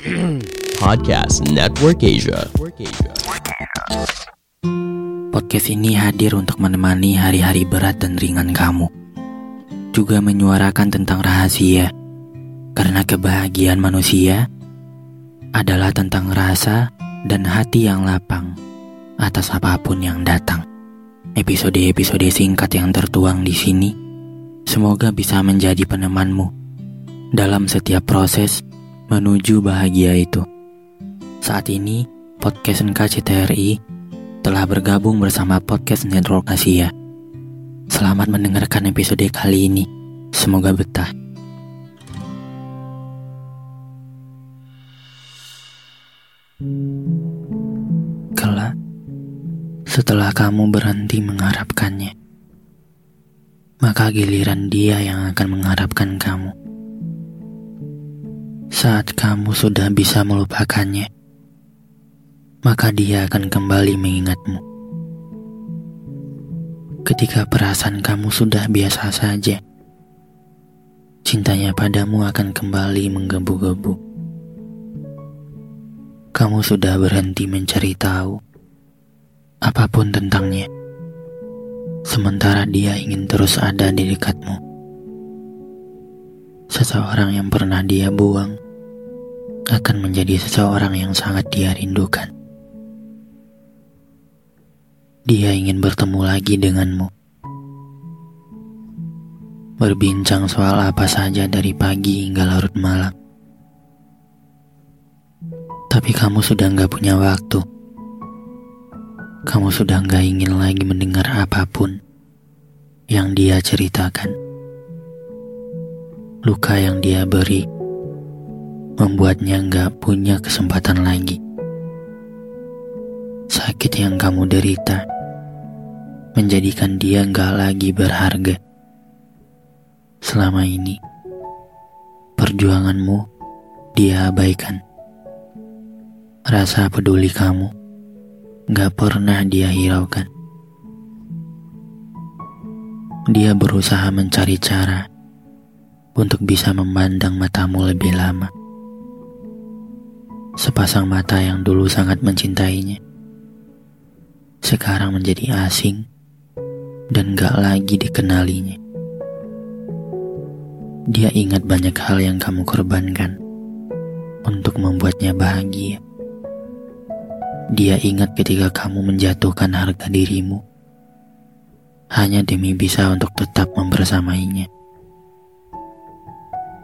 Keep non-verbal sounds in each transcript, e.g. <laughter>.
<clears throat> Podcast Network Asia. Podcast ini hadir untuk menemani hari-hari berat dan ringan kamu. Juga menyuarakan tentang rahasia. Karena kebahagiaan manusia adalah tentang rasa dan hati yang lapang atas apa pun yang datang. Episode-episode singkat yang tertuang di sini semoga bisa menjadi penemanmu dalam setiap proses menuju bahagia itu. Saat ini, podcast NKCTRI telah bergabung bersama Podcast Network Asia. Selamat mendengarkan episode kali ini. Semoga betah. Kelak, setelah kamu berhenti mengharapkannya, maka giliran dia yang akan mengharapkan kamu. Saat kamu sudah bisa melupakannya, maka dia akan kembali mengingatmu. Ketika perasaan kamu sudah biasa saja, cintanya padamu akan kembali menggebu-gebu. Kamu sudah berhenti mencari tahu apa pun tentangnya, sementara dia ingin terus ada di dekatmu. Seseorang yang pernah dia buang akan menjadi seseorang yang sangat dia rindukan. Dia ingin bertemu lagi denganmu. Berbincang soal apa saja dari pagi hingga larut malam. Tapi kamu sudah nggak punya waktu. Kamu sudah nggak ingin lagi mendengar apa pun yang dia ceritakan. Luka yang dia beri membuatnya nggak punya kesempatan lagi. Sakit yang kamu derita menjadikan dia nggak lagi berharga. Selama ini, perjuanganmu dia abaikan. Rasa peduli kamu nggak pernah dia hiraukan. Dia berusaha mencari cara untuk bisa memandang matamu lebih lama. Sepasang mata yang dulu sangat mencintainya, sekarang menjadi asing dan gak lagi dikenalinya. Dia ingat banyak hal yang kamu korbankan untuk membuatnya bahagia. Dia ingat ketika kamu menjatuhkan harga dirimu hanya demi bisa untuk tetap membersamainya.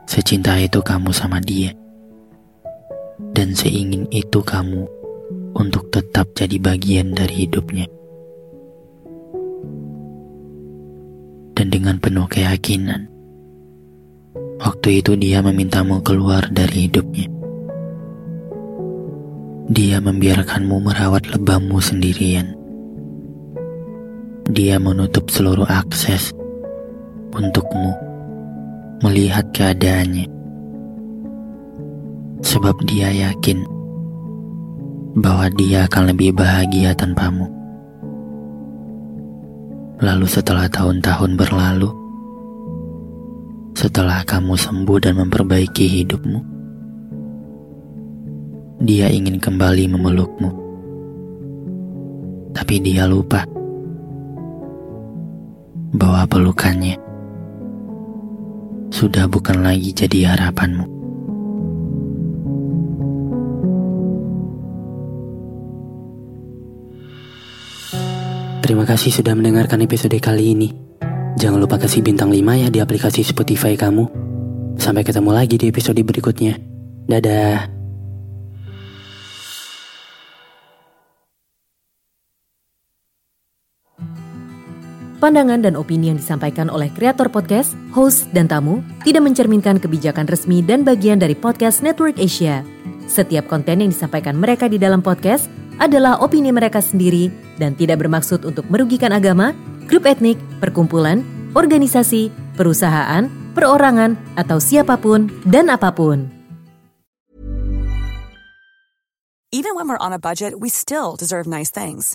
Secinta itu kamu sama dia. Dan seingin itu kamu untuk tetap jadi bagian dari hidupnya. Dan dengan penuh keyakinan, waktu itu dia memintamu keluar dari hidupnya. Dia membiarkanmu merawat lebammu sendirian. Dia menutup seluruh akses untukmu melihat keadaannya. Sebab dia yakin bahwa dia akan lebih bahagia tanpamu. Lalu setelah tahun-tahun berlalu, setelah kamu sembuh dan memperbaiki hidupmu, dia ingin kembali memelukmu. Tapi dia lupa bahwa pelukannya sudah bukan lagi jadi harapanmu. Terima kasih sudah mendengarkan episode kali ini. Jangan lupa kasih bintang 5 ya di aplikasi Spotify kamu. Sampai ketemu lagi di episode berikutnya. Dadah. Pandangan dan opini yang disampaikan oleh kreator podcast, host, dan tamu tidak mencerminkan kebijakan resmi dan bagian dari podcast Network Asia. Setiap konten yang disampaikan mereka di dalam podcast adalah opini mereka sendiri dan tidak bermaksud untuk merugikan agama, grup etnik, perkumpulan, organisasi, perusahaan, perorangan, atau siapa pun dan apa pun. Even when we're on a budget, we still deserve nice things.